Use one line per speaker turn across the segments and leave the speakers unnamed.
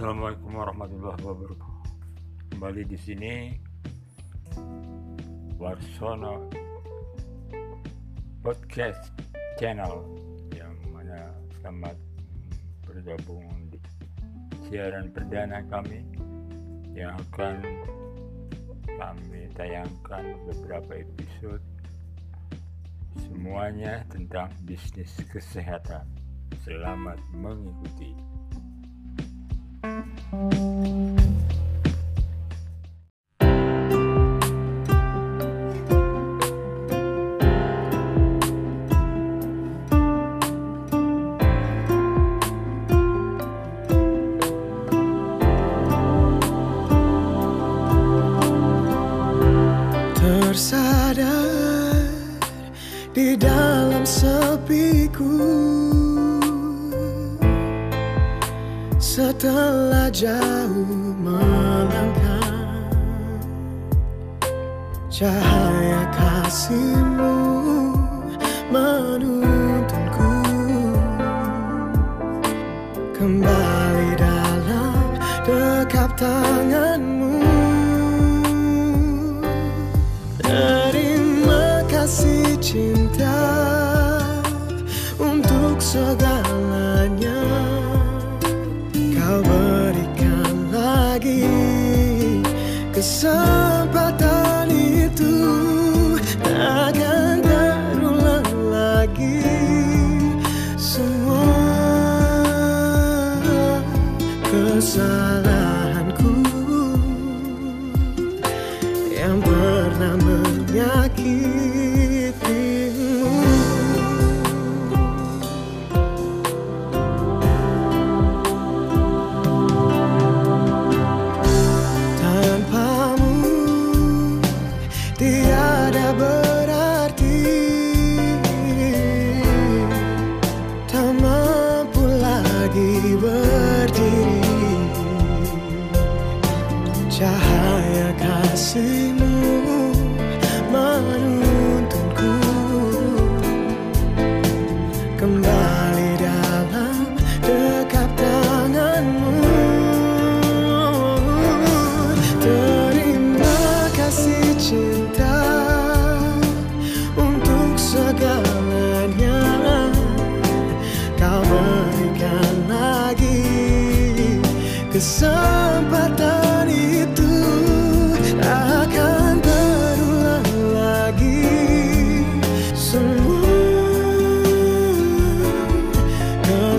Assalamualaikum warahmatullahi wabarakatuh. Kembali di sini Warsono Podcast Channel yang mana selamat bergabung di siaran perdana kami yang akan kami tayangkan beberapa episode semuanya tentang bisnis kesehatan. Selamat mengikuti.
Bye. inside dirimu menuju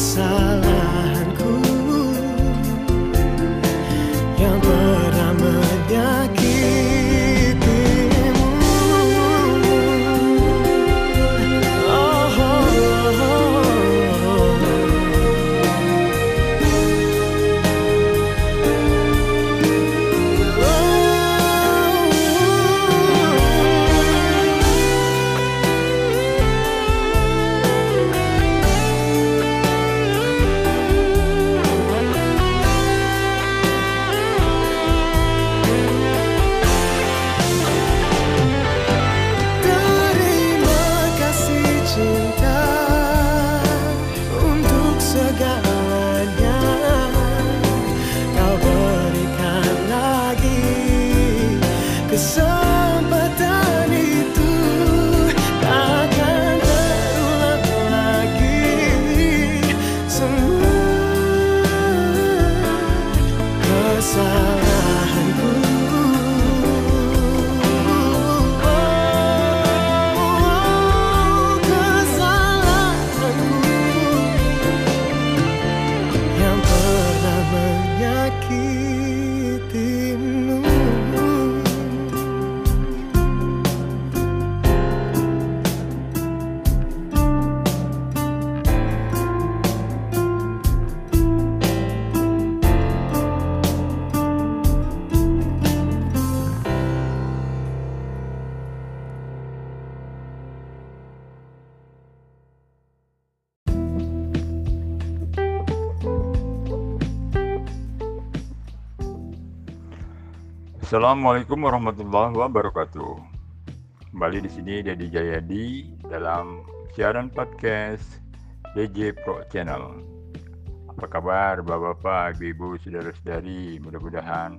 inside
Assalamualaikum warahmatullahi wabarakatuh. Kembali di sini Dedi Jayadi dalam siaran podcast DJ Pro Channel. Apa kabar Bapak-bapak, Ibu-ibu, saudara-saudari? Mudah-mudahan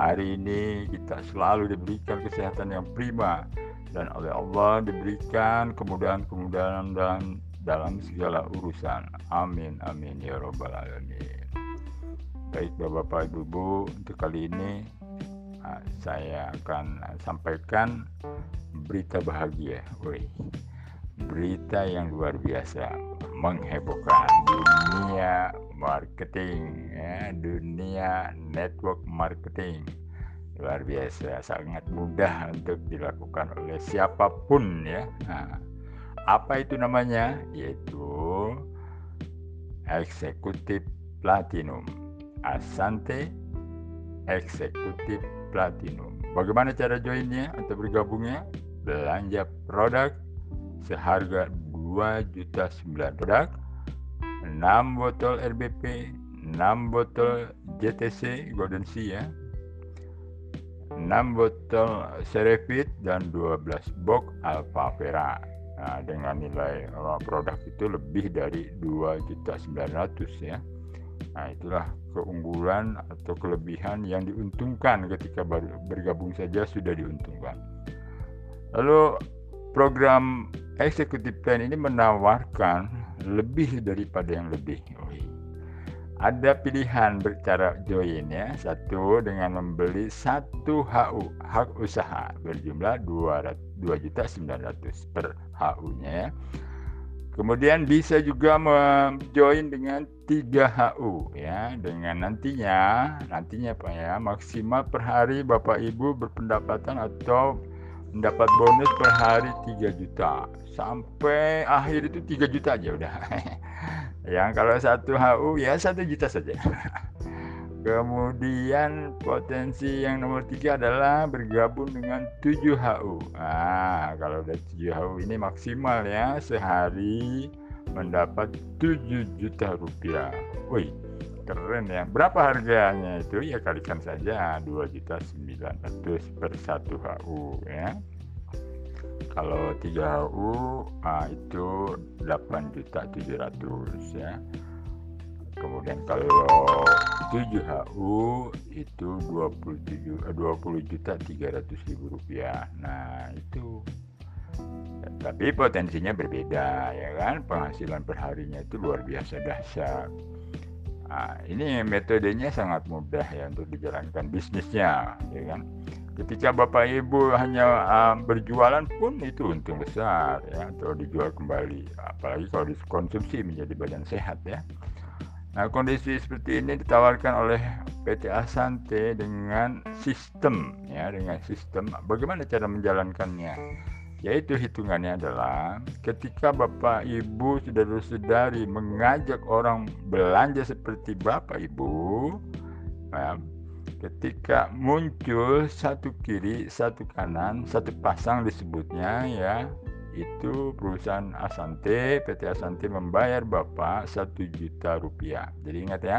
hari ini kita selalu diberikan kesehatan yang prima dan oleh Allah diberikan kemudahan-kemudahan dan dalam segala urusan. Amin amin ya robbal alamin. Baik Bapak-bapak, Ibu-ibu, untuk kali ini saya akan sampaikan berita bahagia. Berita yang luar biasa menghebohkan dunia marketing ya, dunia network marketing. Luar biasa sangat mudah untuk dilakukan oleh siapa pun ya. Nah, apa itu namanya? Yaitu eksekutif platinum. Asante eksekutif platinum bagaimana cara joinnya atau bergabungnya? Belanja produk seharga 2 juta 9 produk 6 botol RBP 6 botol JTC Golden Sea ya. 6 botol Cerevit dan 12 box Alpha Vera. Nah, dengan nilai uh, produk itu lebih dari 2 juta 900 ya nah itulah keunggulan atau kelebihan yang diuntungkan ketika bergabung saja sudah diuntungkan lalu program executive plan ini menawarkan lebih daripada yang lebih. Ada pilihan bercara join ya. Satu dengan membeli satu HU hak usaha berjumlah 2 juta 900 per HU-nya ya. Kemudian bisa juga menjoin dengan 3 HU ya. Dengan nantinya nantinya Pak ya maksimal per hari Bapak Ibu berpendapatan atau mendapat bonus per hari 3 juta. Sampai akhir itu 3 juta aja udah. Yang kalau satu HU ya satu juta saja kemudian potensi yang nomor tiga adalah bergabung dengan 7 HU nah kalau udah 7 HU ini maksimal ya sehari mendapat 7 juta rupiah. Wih keren ya. Berapa harganya itu? Ya kalikan saja. 2.900 per 1 HU ya. Kalau 3 HU ah, itu 8.700 ya kemudian kalau 7 HU itu 27 20 juta 300 ribu rupiah nah itu tapi potensinya berbeda ya kan penghasilan perharinya itu luar biasa dahsyat Nah, ini metodenya sangat mudah ya untuk dijalankan bisnisnya, ya kan. Ketika bapak ibu hanya uh, berjualan pun itu untung besar ya, atau dijual kembali. Apalagi kalau dikonsumsi menjadi badan sehat ya. Nah kondisi seperti ini ditawarkan oleh PT Asante dengan sistem ya, dengan sistem. Bagaimana cara menjalankannya? Yaitu hitungannya adalah ketika Bapak Ibu saudara-saudari mengajak orang belanja seperti Bapak Ibu ya, ketika muncul satu kiri satu kanan satu pasang disebutnya ya itu perusahaan Asante PT Asante membayar Bapak satu juta rupiah jadi ingat ya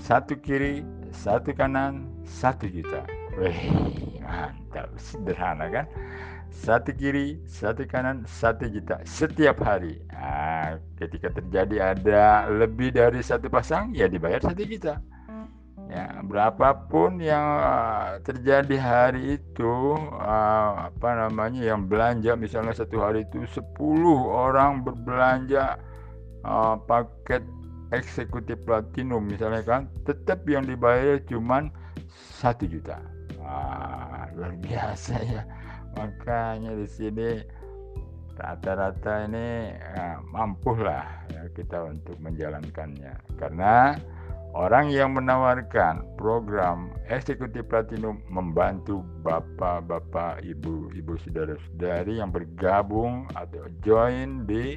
satu kiri satu kanan satu juta Wih, mantap sederhana kan satu kiri, satu kanan, satu juta setiap hari. Nah, ketika terjadi ada lebih dari satu pasang, ya dibayar satu juta. Ya, berapapun yang uh, terjadi hari itu, uh, apa namanya, yang belanja, misalnya satu hari itu 10 orang berbelanja uh, paket eksekutif platinum, misalnya kan, tetap yang dibayar cuma satu juta. Wah, luar biasa ya makanya di sini rata-rata ini ya, mampu lah ya, kita untuk menjalankannya karena orang yang menawarkan program eksekutif platinum membantu bapak-bapak ibu ibu saudara-saudari yang bergabung atau join di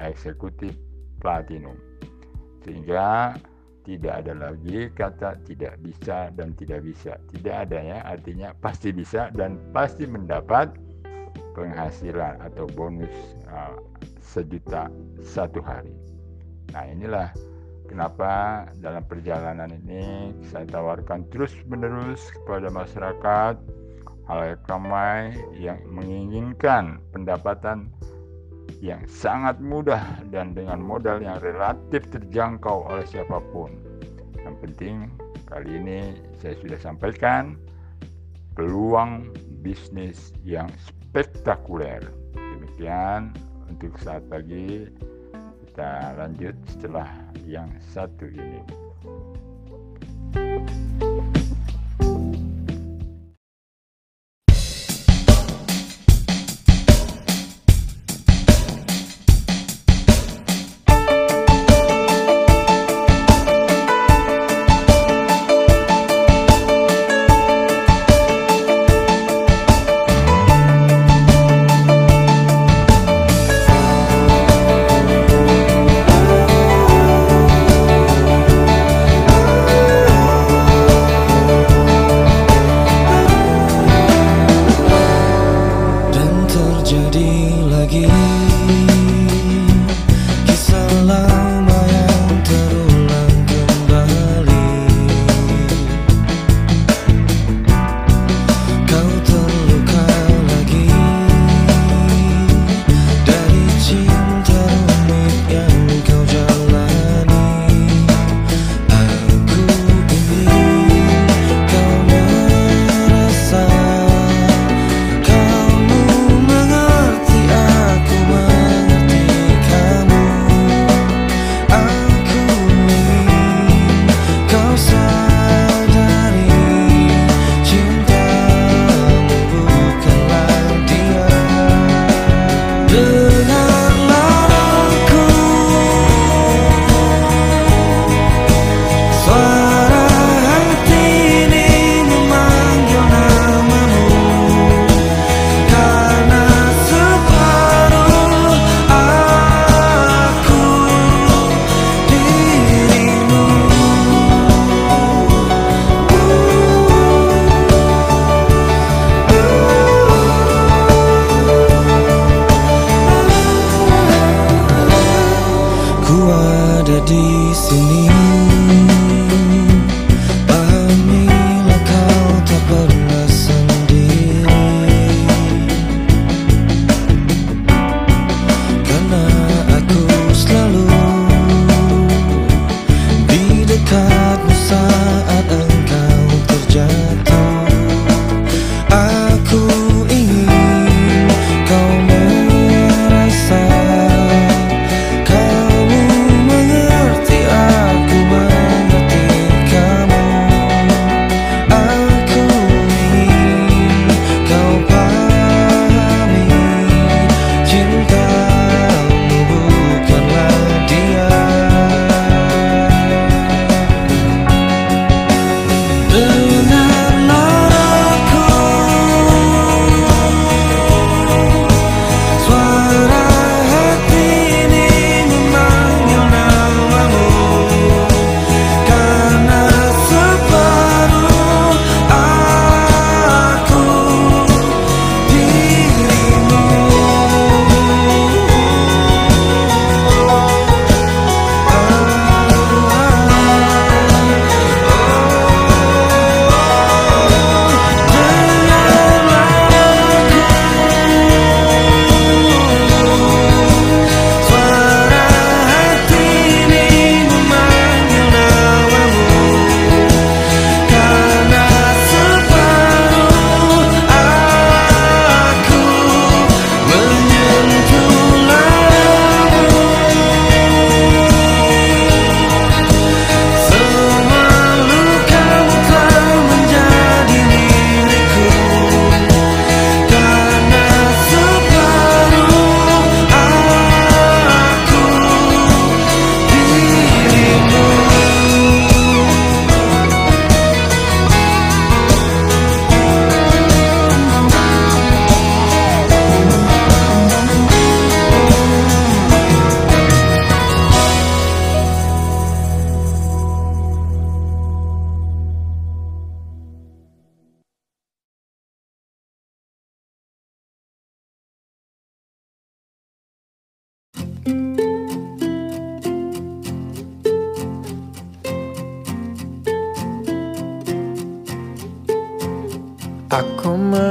eksekutif platinum sehingga tidak ada lagi kata tidak bisa dan tidak bisa. Tidak ada ya, artinya pasti bisa dan pasti mendapat penghasilan atau bonus uh, sejuta satu hari. Nah inilah Kenapa dalam perjalanan ini saya tawarkan terus-menerus kepada masyarakat halayak ramai yang menginginkan pendapatan
yang sangat mudah dan dengan modal yang relatif terjangkau oleh siapa pun. Yang penting kali ini saya sudah sampaikan peluang bisnis yang spektakuler. Demikian untuk saat pagi kita lanjut setelah yang satu ini.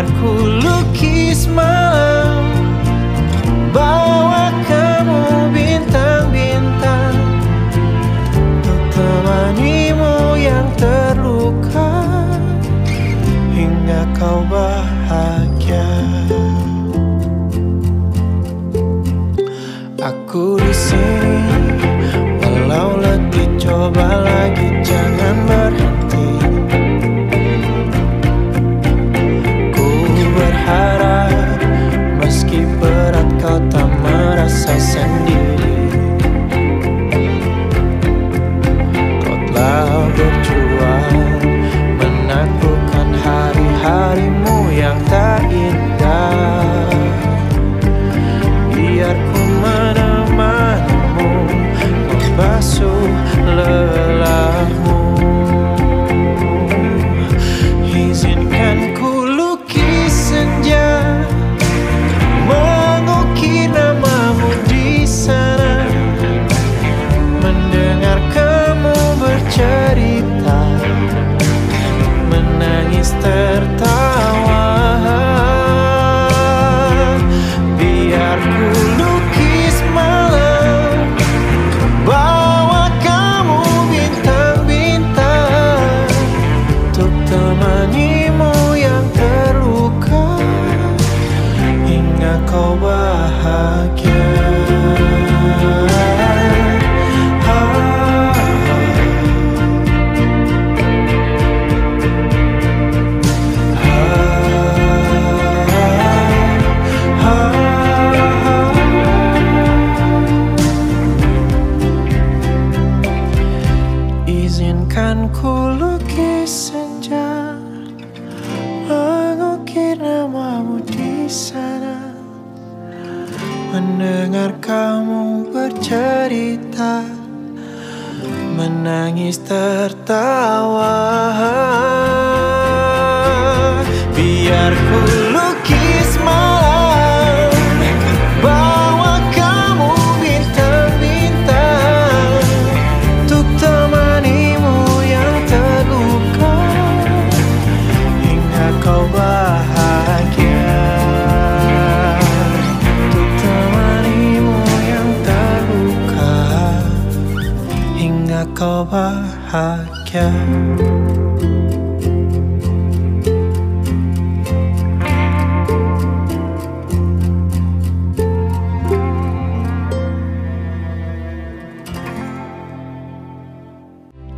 Biar ku lukis Bawa kamu bintang-bintang. Untuk temanimu yang terluka. Hingga kau bahagia. Aku di sini Walau letih coba lagi